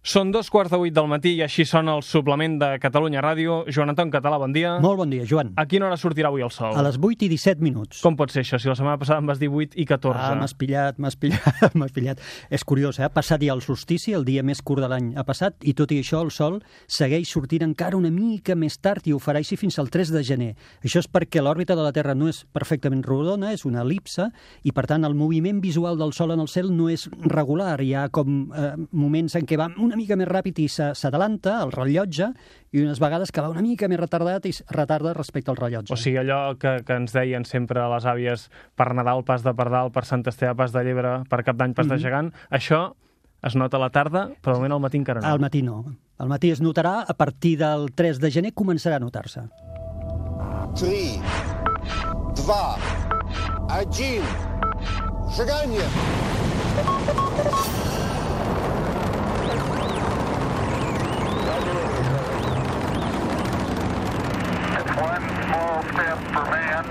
Són dos quarts de vuit del matí i així sona el suplement de Catalunya Ràdio. Joan Anton Català, bon dia. Molt bon dia, Joan. A quina hora sortirà avui el sol? A les 8 i 17 minuts. Com pot ser això, si la setmana passada em vas dir 8 i 14? Ah, m'has pillat, m'has pillat, m'has pillat. És curiós, eh? Ha passat ja el solstici, el dia més curt de l'any ha passat, i tot i això el sol segueix sortint encara una mica més tard i ho farà així fins al 3 de gener. Això és perquè l'òrbita de la Terra no és perfectament rodona, és una elipse, i per tant el moviment visual del sol en el cel no és regular. Hi ha com eh, moments en què va una mica més ràpid i s'adelanta el rellotge i unes vegades que va una mica més retardat i retarda respecte al rellotge. O sigui, allò que, que ens deien sempre les àvies per Nadal pas de Pardal, per Sant Esteve pas de Llebre, per Cap d'Any pas mm -hmm. de mhm. Gegant, això es nota a la tarda, però almenys al matí encara no. Al matí no. Al matí es notarà, a partir del 3 de gener començarà a notar-se. 3, 2, 1, seganya! One step for man.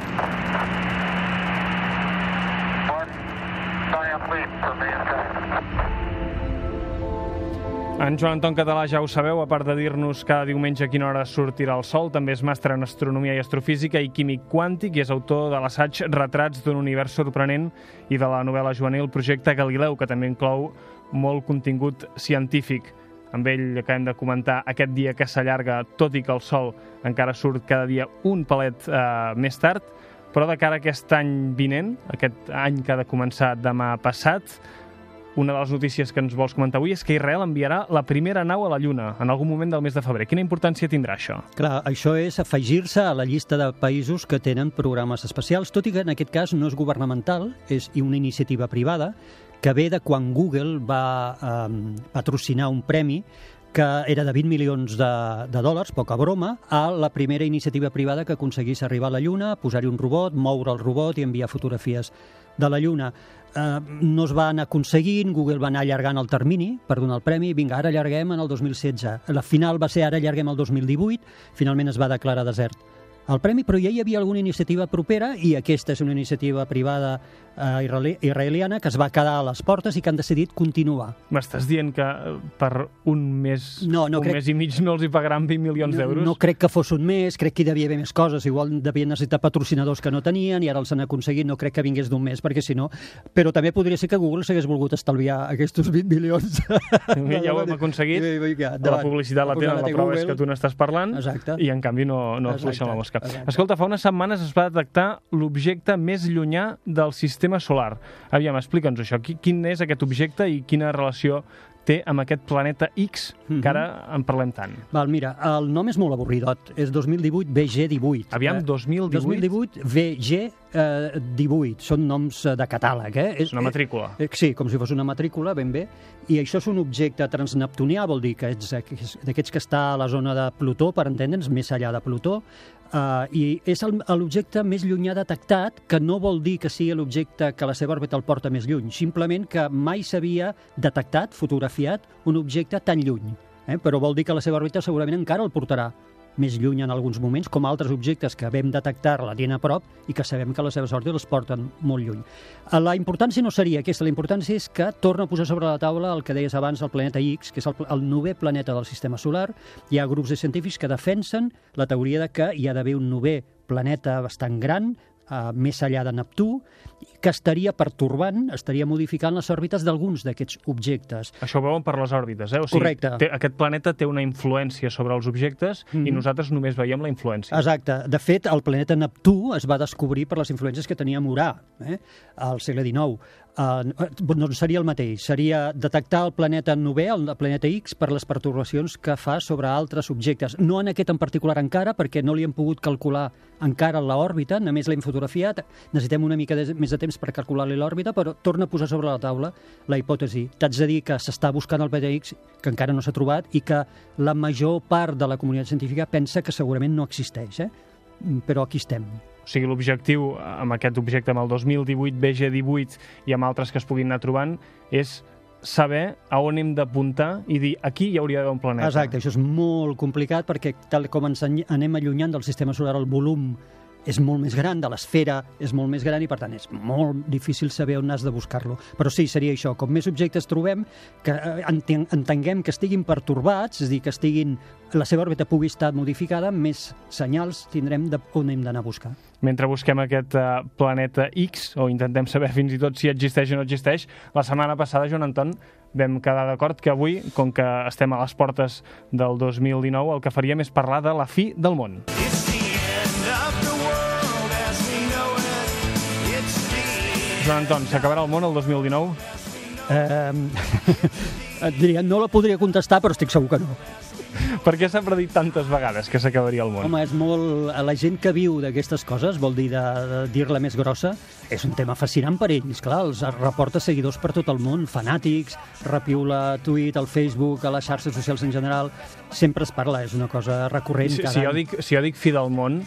En Joan Anton Català ja ho sabeu, a part de dir-nos cada diumenge a quina hora sortirà el sol, també és màster en astronomia i astrofísica i químic quàntic i és autor de l'assaig Retrats d'un univers sorprenent i de la novel·la juvenil Projecte Galileu, que també inclou molt contingut científic amb ell acabem de comentar aquest dia que s'allarga, tot i que el sol encara surt cada dia un palet eh, més tard, però de cara a aquest any vinent, aquest any que ha de començar demà passat, una de les notícies que ens vols comentar avui és que Israel enviarà la primera nau a la Lluna en algun moment del mes de febrer. Quina importància tindrà això? Clar, això és afegir-se a la llista de països que tenen programes especials, tot i que en aquest cas no és governamental, és una iniciativa privada que ve de quan Google va eh, patrocinar un premi que era de 20 milions de, de dòlars, poca broma, a la primera iniciativa privada que aconseguís arribar a la Lluna, posar-hi un robot, moure el robot i enviar fotografies de la Lluna. Eh, no es va anar aconseguint, Google va anar allargant el termini per donar el premi, vinga, ara allarguem en el 2016. La final va ser ara allarguem el 2018, finalment es va declarar desert el premi, però ja hi havia alguna iniciativa propera i aquesta és una iniciativa privada eh, israeliana que es va quedar a les portes i que han decidit continuar. M'estàs dient que eh, per un mes, no, no un crec... mes i mig no els hi pagaran 20 milions no, d'euros? No crec que fos un mes, crec que hi devia haver més coses, igual devien necessitar patrocinadors que no tenien i ara els han aconseguit, no crec que vingués d'un mes, perquè si no... Però també podria ser que Google s'hagués volgut estalviar aquests 20 milions. ja ho hem aconseguit, la publicitat la tenen, la prova és que tu n'estàs parlant Exacte. i en canvi no, no fluixen la mosca. Exacte. Escolta, fa unes setmanes es va detectar l'objecte més llunyà del sistema solar. Aviam, explica'ns això. Quin és aquest objecte i quina relació té amb aquest planeta X, que mhm. ara en parlem tant. Val, mira, el nom és molt avorridot. És 2018 BG18. Aviam, 2018? 2018 VG eh, 18. Són noms eh, de catàleg, eh? És una matrícula. Eh, sí, com si fos una matrícula, ben bé. I això és un objecte transneptunià, vol dir que ets d'aquests que està a la zona de Plutó, per entendre'ns, més allà de Plutó, Uh, I és l'objecte més llunyà detectat, que no vol dir que sigui l'objecte que la seva òrbita el porta més lluny, simplement que mai s'havia detectat, fotografiat, un objecte tan lluny. Eh? Però vol dir que la seva òrbita segurament encara el portarà més lluny en alguns moments, com altres objectes que vam detectar la tenien a prop i que sabem que les seves òrbites les porten molt lluny. Eh, la importància no seria aquesta, la importància és que torna a posar sobre la taula el que deies abans, el planeta X, que és el, el novè planeta del sistema solar. Hi ha grups de científics que defensen la teoria de que hi ha d'haver un novè planeta bastant gran, eh, més enllà de Neptú, que estaria pertorbant, estaria modificant les òrbites d'alguns d'aquests objectes. Això ho veuen per les òrbites, eh? O sigui, Correcte. Té, aquest planeta té una influència sobre els objectes mm i mhm. nosaltres només veiem la influència. Exacte. De fet, el planeta Neptú es va descobrir per les influències que tenia Urà, eh? al segle XIX eh, no seria el mateix. Seria detectar el planeta novè, el planeta X, per les perturbacions que fa sobre altres objectes. No en aquest en particular encara, perquè no li hem pogut calcular encara l'òrbita, només l'hem fotografiat. Necessitem una mica de, més de temps per calcular-li l'òrbita, però torna a posar sobre la taula la hipòtesi. T'haig de dir que s'està buscant el planeta X, que encara no s'ha trobat, i que la major part de la comunitat científica pensa que segurament no existeix, eh? però aquí estem. O sigui, l'objectiu amb aquest objecte, amb el 2018 BG18 i amb altres que es puguin anar trobant, és saber a on hem d'apuntar i dir aquí hi hauria d'haver un planeta. Exacte, això és molt complicat perquè tal com ens anem allunyant del sistema solar, el volum és molt més gran, de l'esfera és molt més gran i, per tant, és molt difícil saber on has de buscar-lo. Però sí, seria això. Com més objectes trobem, que eh, enten- entenguem que estiguin pertorbats, és a dir, que estiguin, la seva òrbita pugui estar modificada, més senyals tindrem de on hem d'anar a buscar. Mentre busquem aquest uh, planeta X, o intentem saber fins i tot si existeix o no existeix, la setmana passada, Joan Anton, vam quedar d'acord que avui, com que estem a les portes del 2019, el que faríem és parlar de la fi del món. It's Joan Anton, s'acabarà el món el 2019? Eh, et diria, no la podria contestar, però estic segur que no. Per què s'ha predit tantes vegades que s'acabaria el món? Home, és molt... La gent que viu d'aquestes coses, vol dir de, de dir-la més grossa, és un tema fascinant per ells. Clar, els reporta seguidors per tot el món, fanàtics, repiula tuit, al Facebook, a les xarxes socials en general. Sempre es parla, és una cosa recurrent. si, cada si, jo dic, si jo dic fi del món,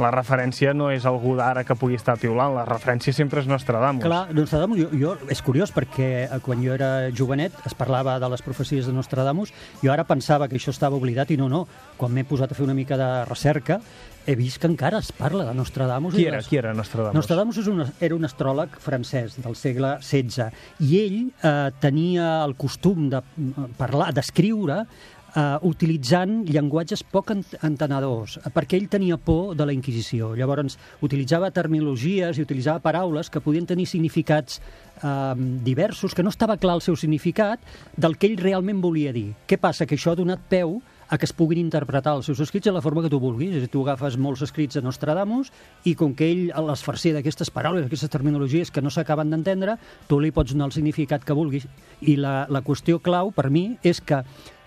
la referència no és algú d'ara que pugui estar piulant, la referència sempre és Nostradamus. Clar, Nostradamus, jo, jo, és curiós perquè eh, quan jo era jovenet es parlava de les profecies de Nostradamus, jo ara pensava que això estava oblidat i no, no. Quan m'he posat a fer una mica de recerca, he vist que encara es parla de Nostradamus. Qui era, les- qui era Nostradamus? Nostradamus és un, era un astròleg francès del segle XVI i ell eh, tenia el costum de mm, parlar, d'escriure eh, utilitzant llenguatges poc ent- entenedors, perquè ell tenia por de la Inquisició. Llavors, utilitzava terminologies i utilitzava paraules que podien tenir significats eh, diversos, que no estava clar el seu significat del que ell realment volia dir. Què passa? Que això ha donat peu a que es puguin interpretar els seus escrits de la forma que tu vulguis. És a dir, tu agafes molts escrits de Nostradamus i com que ell les farcia d'aquestes paraules, d'aquestes terminologies que no s'acaben d'entendre, tu li pots donar el significat que vulguis. I la, la qüestió clau, per mi, és que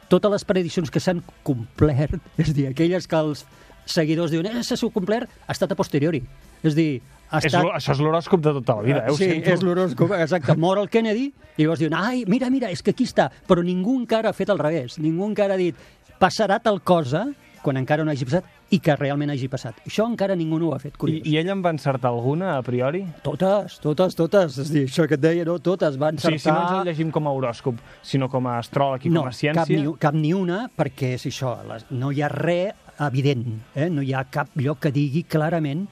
totes les prediccions que s'han complert, és dir, aquelles que els seguidors diuen eh, s'ha complert, ha estat a posteriori. És dir, ha És, estat... lo- això és l'horòscop de tota la vida, eh? Ho sí, sento. és l'horòscop, exacte. Mor el Kennedy i llavors diuen, ai, mira, mira, és que aquí està. Però ningú encara ha fet al revés. Ningú encara ha dit, passarà tal cosa quan encara no hagi passat i que realment hagi passat. Això encara ningú no ho ha fet, I, curiós. I ell en va encertar alguna, a priori? Totes, totes, totes. És dir, això que et deia, no? Totes van encertar... si no ens el llegim com a horòscop, sinó com a astròleg i no, com a ciència... cap ni, cap ni una, perquè és això, les, no hi ha res evident, eh? no hi ha cap lloc que digui clarament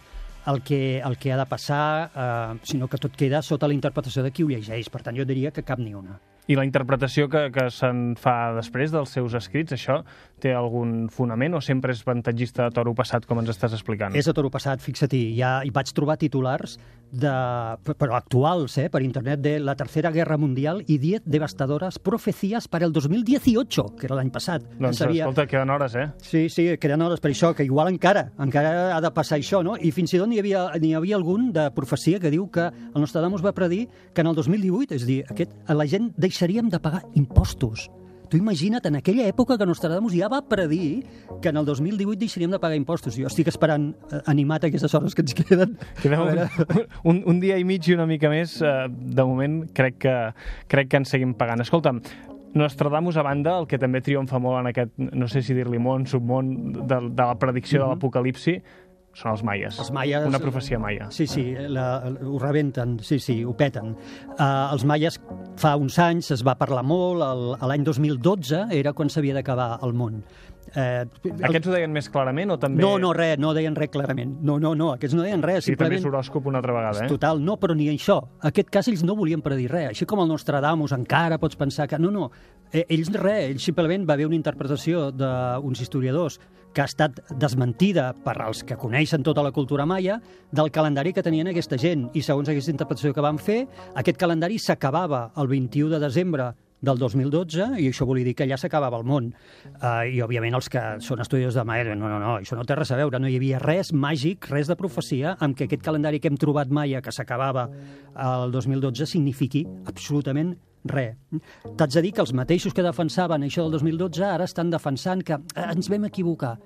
el que, el que ha de passar, eh, sinó que tot queda sota la interpretació de qui ho llegeix. Per tant, jo diria que cap ni una. I la interpretació que, que se'n fa després dels seus escrits, això té algun fonament o sempre és avantatgista de toro passat, com ens estàs explicant? És a toro passat, fixa-t'hi, ja hi vaig trobar titulars, de, però actuals, eh, per internet, de la Tercera Guerra Mundial i 10 devastadoras profecías para el 2018, que era l'any passat. Doncs, Sabia- escolta, queden hores, eh? Sí, sí, queden hores per això, que igual encara, encara ha de passar això, no? I fins i tot n'hi havia, n'hi havia algun de profecia que diu que el Nostradamus va predir que en el 2018, és a dir, aquest, la gent deixaríem de pagar impostos. Tu imagina't, en aquella època que Nostradamus ja va predir que en el 2018 deixaríem de pagar impostos. Jo estic esperant eh, animat aquestes hores que ens queden. Queda un, un, un dia i mig i una mica més, eh, de moment crec que, crec que ens seguim pagant. Escolta'm, Nostradamus, a banda, el que també triomfa molt en aquest, no sé si dir-li món, submón, de, de la predicció de l'apocalipsi, són els maies. Els maies- Una profecia maia. Sí, sí, la, ho rebenten, sí, sí, ho peten. Uh, els maies fa uns anys es va parlar molt, l'any 2012 era quan s'havia d'acabar el món. Eh, el- Aquests ho deien més clarament o també... No, no, res, no deien res clarament. No, no, no, aquests no deien res, Sí, també és simplement... horòscop una altra vegada, eh? Total, no, però ni això. En aquest cas ells no volien predir res. Així com el Nostradamus encara pots pensar que... No, no, eh, ells res, ells simplement va haver una interpretació d'uns historiadors que ha estat desmentida per als que coneixen tota la cultura maia del calendari que tenien aquesta gent. I segons aquesta interpretació que van fer, aquest calendari s'acabava el 21 de desembre del 2012 i això volia dir que allà s'acabava el món. Uh, I, òbviament, els que són estudiadors de Maia no, no, no, això no té res a veure, no hi havia res màgic, res de profecia amb que aquest calendari que hem trobat Maia, que s'acabava el 2012, signifiqui absolutament res. T'haig de dir que els mateixos que defensaven això del 2012 ara estan defensant que eh, ens vam equivocar.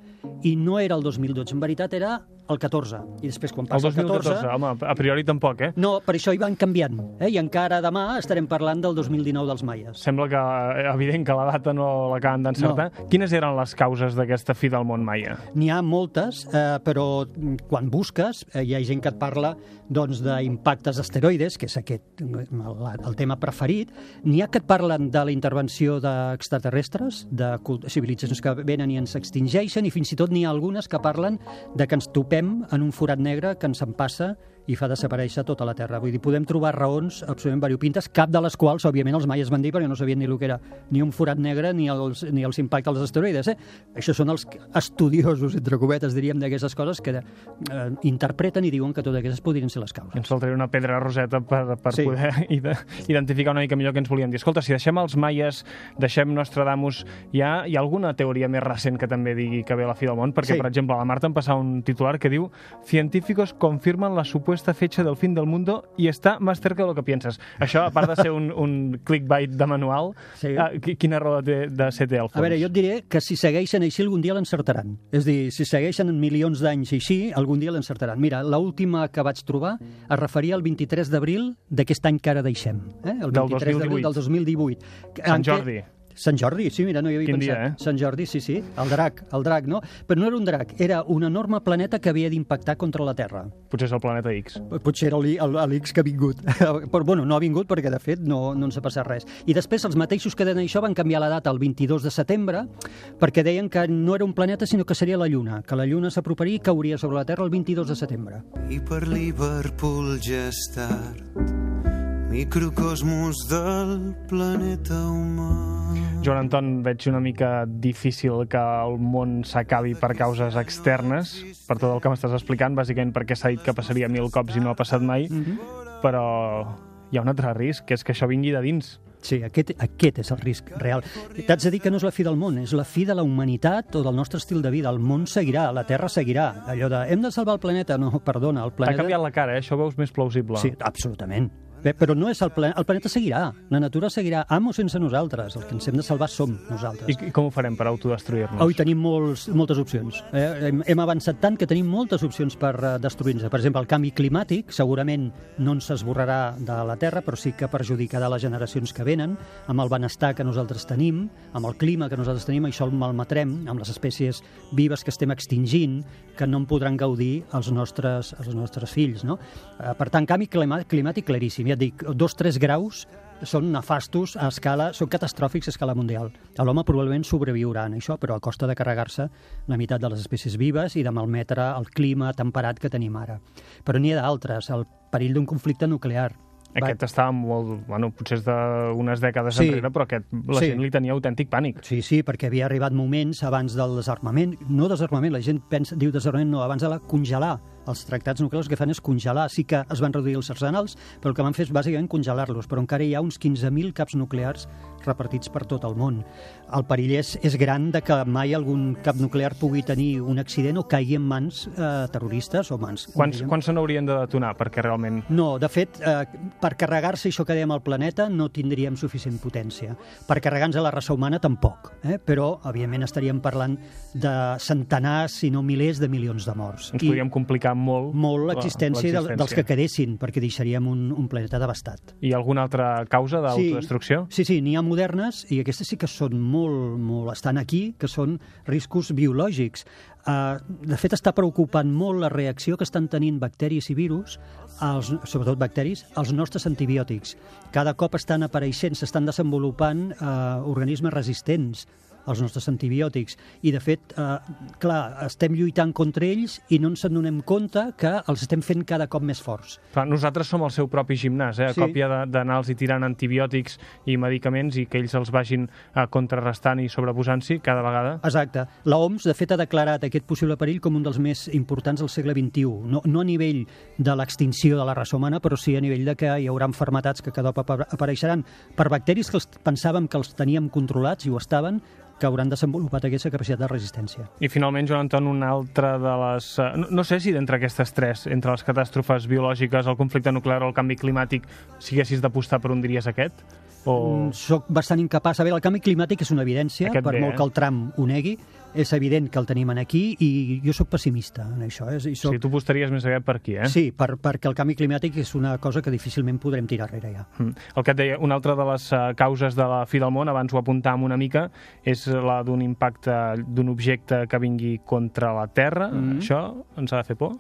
I no era el 2012, en veritat era el 14. I després, quan El passa el, 2014, home, a priori tampoc, eh? No, per això hi van canviant. Eh? I encara demà estarem parlant del 2019 dels maies. Sembla que, eh, evident que la data no l'acaben d'encertar. Quines eren les causes d'aquesta fi del món maia? N'hi ha moltes, eh, però quan busques eh, hi ha gent que et parla doncs, d'impactes asteroides, que és aquest el, el tema preferit. N'hi ha que et parlen de la intervenció d'extraterrestres, de civilitzacions que venen i ens extingeixen, i fins i tot n'hi ha algunes que parlen de que ens topem en un forat negre que ens en passa i fa desaparèixer tota la Terra. Vull dir, podem trobar raons absolutament variopintes, cap de les quals, òbviament, els maies van dir perquè no sabien ni el que era ni un forat negre ni els, ni els impactes dels asteroides. Eh? Això són els estudiosos, entre cometes, diríem, d'aquestes coses que eh, interpreten i diuen que totes aquestes podrien ser les causes. Ens faltaria una pedra roseta per, per Sí. poder ide- identificar una mica millor què ens volien dir. Escolta, si deixem els maies, deixem Nostradamus, hi ha, hi ha alguna teoria més recent que també digui que ve la fi del món? Perquè, Sí. per exemple, a la Marta em passa un titular que diu Científicos confirman la supuesta fecha del fin del mundo y está más cerca de lo que piensas. Això, a part de ser un, un clickbait de manual, Sí. qui- quina raó té de ser té al fons? A veure, jo et diré que si segueixen així algun dia l'encertaran. És dir, si segueixen en milions d'anys així, algun dia l'encertaran. Mira, l'última que vaig trobar es referia al 23 d'abril d'aquest any que ara deixem. Eh? El Del 23 d'abril 2018. del 2018. Sant Jordi. Sant Jordi, sí, mira, no hi havia Quin pensat. dia, eh? Sant Jordi, sí, sí, el drac, el drac, no? Però no era un drac, era un enorme planeta que havia d'impactar contra la Terra. Potser és el planeta X. Potser era el- l'X que ha vingut. Però, bueno, no ha vingut perquè, de fet, no, no ens ha passat res. I després, els mateixos que deien això van canviar la data al 22 de setembre perquè deien que no era un planeta, sinó que seria la Lluna, que la Lluna s'aproparia i cauria sobre la Terra el 22 de setembre. I per Liverpool ja és tard Microcosmos del planeta humà Joan Anton, veig una mica difícil que el món s'acabi per causes externes, per tot el que m'estàs explicant, bàsicament perquè s'ha dit que passaria mil cops i no ha passat mai, però hi ha un altre risc, que és que això vingui de dins. Sí, aquest, aquest és el risc real. T'haig de dir que no és la fi del món, és la fi de la humanitat o del nostre estil de vida. El món seguirà, la Terra seguirà. Allò de hem de salvar el planeta, no, perdona, el T'ha planeta... canviat la cara, eh? això ho veus més plausible. Sí, absolutament. Bé, però no és el planeta, el planeta seguirà, la natura seguirà, amo sense nosaltres, el que ens hem de salvar som nosaltres. I, I com ho farem per autodestruir-nos? Avui tenim molts, moltes opcions. Eh? Hem, hem avançat tant que tenim moltes opcions per uh, destruir-nos. Per exemple, el canvi climàtic segurament no ens esborrarà de la Terra, però sí que perjudicarà les generacions que venen, amb el benestar que nosaltres tenim, amb el clima que nosaltres tenim, això el malmetrem, amb les espècies vives que estem extingint, que no en podran gaudir els nostres, els nostres fills. No? Eh, per tant, canvi climàtic claríssim. Ja dic, dos, tres graus són nefastos a escala, són catastròfics a escala mundial. L'home probablement sobreviurà en això, però a costa de carregar-se la meitat de les espècies vives i de malmetre el clima temperat que tenim ara. Però n'hi ha d'altres, el perill d'un conflicte nuclear. Aquest estava molt... Bueno, potser és d'unes dècades Sí. enrere, però aquest, la Sí. gent li tenia autèntic pànic. Sí, sí, perquè havia arribat moments abans del desarmament, no desarmament, la gent pensa, diu desarmament, no, abans de la congelar. Els tractats nuclears el que fan és congelar. Sí que es van reduir els arsenals, però el que van fer és bàsicament congelar-los. Però encara hi ha uns 15.000 caps nuclears repartits per tot el món. El perill és, és gran de que mai algun cap nuclear pugui tenir un accident o caigui en mans eh, terroristes o mans... Quants, quants se n'haurien de detonar perquè realment... No, de fet, eh, per carregar-se això que dèiem al planeta no tindríem suficient potència. Per carregar-nos a la raça humana tampoc, eh? però, evidentment, estaríem parlant de centenars, si no milers de milions de morts. Ens podríem complicar molt... molt l'existència del, dels que quedessin, perquè deixaríem un, un planeta devastat. I alguna altra causa d'autodestrucció? Sí, sí, n'hi ha modernes i aquestes sí que són molt, molt, estan aquí, que són riscos biològics. Uh, de fet, està preocupant molt la reacció que estan tenint bacteris i virus, als, sobretot bacteris, als nostres antibiòtics. Cada cop estan apareixent, s'estan desenvolupant uh, organismes resistents als nostres antibiòtics. I, de fet, eh, clar, estem lluitant contra ells i no ens en donem compte que els estem fent cada cop més forts. Clar, nosaltres som el seu propi gimnàs, eh? a Sí. còpia de- d'anar-los i tirant antibiòtics i medicaments i que ells els vagin eh, contrarrestant i sobreposant-s'hi cada vegada. Exacte. La OMS, de fet, ha declarat aquest possible perill com un dels més importants del segle XXI. No, no a nivell de l'extinció de la raça humana, però sí a nivell de que hi haurà malaltats que cada cop apa- apareixeran per bacteris que els, pensàvem que els teníem controlats i ho estaven, que hauran desenvolupat aquesta capacitat de resistència. I finalment, Joan Anton, una altra de les... eh, No, no sé si d'entre aquestes tres, entre les catàstrofes biològiques, el conflicte nuclear o el canvi climàtic, si haguessis d'apostar per un diries aquest? O... Mm, Soc bastant incapaç. A veure, el canvi climàtic és una evidència, Aquest per bé, molt eh? que el Trump ho negui. És evident que el tenim en aquí i jo sóc pessimista en això. Eh? I soc... sigui, tu apostaries més aviat per aquí, eh? Sí, per, perquè el canvi climàtic és una cosa que difícilment podrem tirar enrere ja. Mm. El que et deia, una altra de les uh, causes de la fi del món, abans ho apuntàvem una mica, és la d'un impacte d'un objecte que vingui contra la Terra. Mhm. Això ens ha de fer por?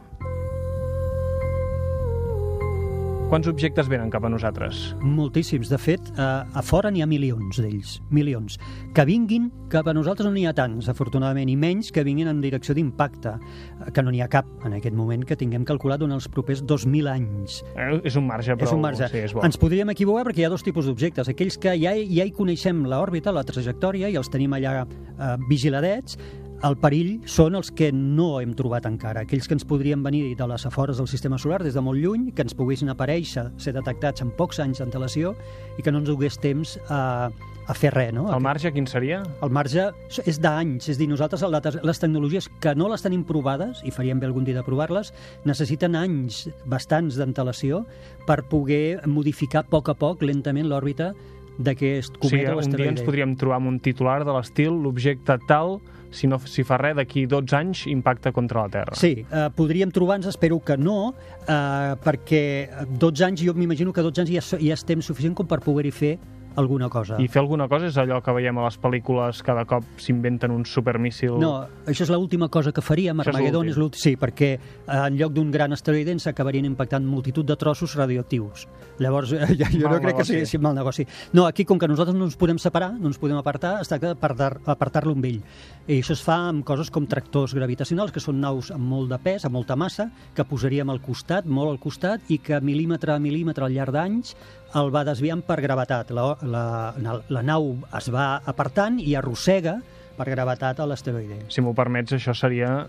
Quants objectes venen cap a nosaltres? Moltíssims. De fet, eh, a fora n'hi ha milions d'ells, milions. Que vinguin cap a nosaltres no n'hi ha tants, afortunadament, i menys que vinguin en direcció d'impacte, eh, que no n'hi ha cap en aquest moment, que tinguem calculat durant els propers 2.000 anys. Eh, és un marge, però... és un marge. Sí, és bo. Ens podríem equivocar perquè hi ha dos tipus d'objectes. Aquells que ja, ja hi coneixem l'òrbita, la trajectòria, i els tenim allà eh, vigiladets, el perill són els que no hem trobat encara, aquells que ens podrien venir de les afores del sistema solar des de molt lluny, que ens poguessin aparèixer, ser detectats en pocs anys d'antelació i que no ens dugués temps a, a fer res. No? El marge quin seria? El marge és d'anys, és a dir, nosaltres les tecnologies que no les tenim provades, i faríem bé algun dia de provar-les, necessiten anys bastants d'antelació per poder modificar a poc a poc, lentament, l'òrbita d'aquest cometa o un dia ens podríem trobar amb un titular de l'estil l'objecte tal, si no si fa res, d'aquí 12 anys impacta contra la Terra. Sí, eh, podríem trobar-nos, espero que no, eh, perquè 12 anys, jo m'imagino que 12 anys ja, ja és temps suficient com per poder-hi fer alguna cosa. I fer alguna cosa és allò que veiem a les pel·lícules, cada cop s'inventen un supermíssil... No, això és l'última cosa que faríem, Armageddon és l'últim. Sí, perquè eh, en lloc d'un gran asteroide ens acabarien impactant multitud de trossos radioactius. Llavors, jo, jo Mal no crec que negoci. sigui sí, mal negoci. No, aquí, com que nosaltres no ens podem separar, no ens podem apartar, es tracta d'apartar- apartar-lo amb ell. I això es fa amb coses com tractors gravitacionals, que són naus amb molt de pes, amb molta massa, que posaríem al costat, molt al costat, i que mil·límetre a mil·límetre al llarg d'anys el va desviant per gravetat. La, la, la nau es va apartant i arrossega per gravetat a l'asteroide. Si m'ho permets, això seria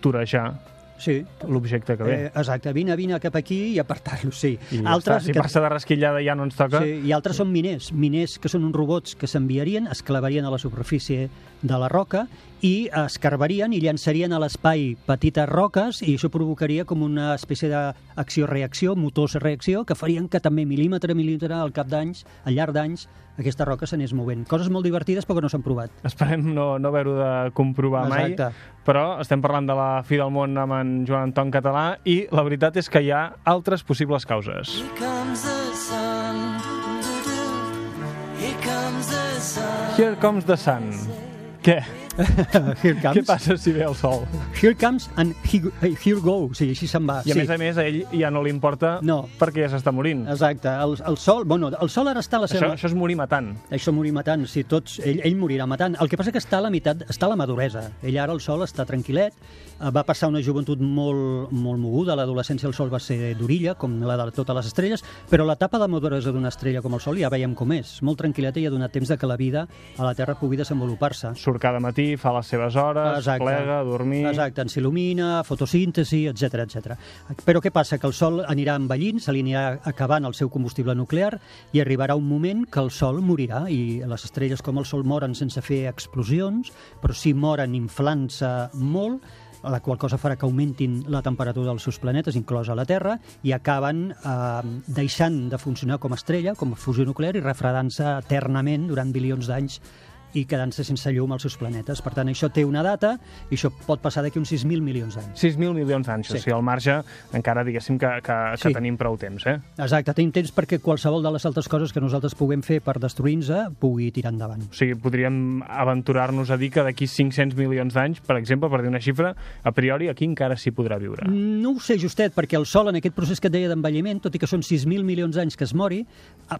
torejar Sí, l'objecte que ve. eh, exacte. Vine, vine cap aquí i apartar-lo, sí. I ja està. Si passa de rasquillada ja no ens toca. Sí, I altres són miners, miners que són uns robots que s'enviarien, es clavarien a la superfície de la roca i escarbarien i llançarien a l'espai petites roques i això provocaria com una espècie d'acció-reacció, motors-reacció, que farien que també mil·límetre a mil·límetre al cap d'anys, al llarg d'anys, aquesta roca s'anés movent. Coses molt divertides però que no s'han provat. Esperem no, no haver-ho de comprovar mai, Exacte. però estem parlant de la fi del món amb en Joan Anton Català i la veritat és que hi ha altres possibles causes. Here comes the sun. Here comes the sun. Here comes the sun. Què? Here comes, Què passa si ve el sol? Here comes and he, here go. Sí, així se'n va. I a sí. més a més a ell ja no li importa No. perquè ja s'està morint. Exacte, el, el sol, bueno, el sol ara està a la Això, seva... això és morir matant. Això morir matant, si tots, ell, ell morirà matant. El que passa que està a la meitat, està a la maduresa. Ell ara el sol està tranquil·let, eh, va passar una joventut molt, molt moguda, l'adolescència el sol va ser d'orilla, com la de totes les estrelles, però l'etapa de maduresa d'una estrella com el sol ja veiem com és. Molt tranquil·leta i ha donat temps de que la vida a la Terra pugui desenvolupar-se. Surt cada matí, fa les seves hores, plega, a dormir... Exacte, ens il·lumina, fotosíntesi, etc etc. Però què passa? Que el Sol anirà envellint, se li anirà acabant el seu combustible nuclear i arribarà un moment que el Sol morirà i les estrelles com el Sol moren sense fer explosions, però sí moren inflant-se molt, la qual cosa farà que augmentin la temperatura dels seus planetes, inclosa la Terra, i acaben eh, deixant de funcionar com a estrella, com a fusió nuclear, i refredant-se eternament durant bilions d'anys i quedant-se sense llum als seus planetes. Per tant, això té una data i això pot passar d'aquí uns 6.000 milions d'anys. 6.000 milions d'anys, Sí. o sigui, al marge encara diguéssim que, que, que Sí. tenim prou temps, eh? Exacte, tenim temps perquè qualsevol de les altres coses que nosaltres puguem fer per destruir-nos pugui tirar endavant. O sigui, podríem aventurar-nos a dir que d'aquí 500 milions d'anys, per exemple, per dir una xifra, a priori aquí encara s'hi podrà viure. No ho sé, justet, perquè el Sol, en aquest procés que et deia d'envelliment, tot i que són 6.000 milions d'anys que es mori,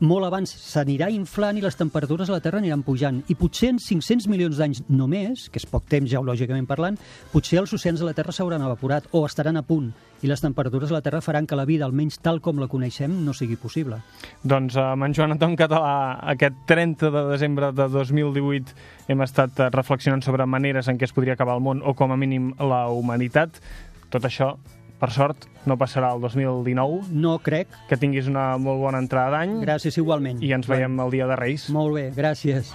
molt abans s'anirà inflant i les temperatures a la Terra aniran pujant. I potser en 500 milions d'anys només, que és poc temps geològicament parlant, potser els oceans de la Terra s'hauran evaporat o estaran a punt i les temperatures a la Terra faran que la vida, almenys tal com la coneixem, no sigui possible. Doncs amb en Joan Anton Català, aquest 30 de desembre de 2018 hem estat eh, reflexionant sobre maneres en què es podria acabar el món o com a mínim la humanitat. Tot això, per sort, no passarà el 2019. No crec. Que tinguis una molt bona entrada d'any Gràcies igualment. i ens veiem el dia de Reis. Molt bé, gràcies.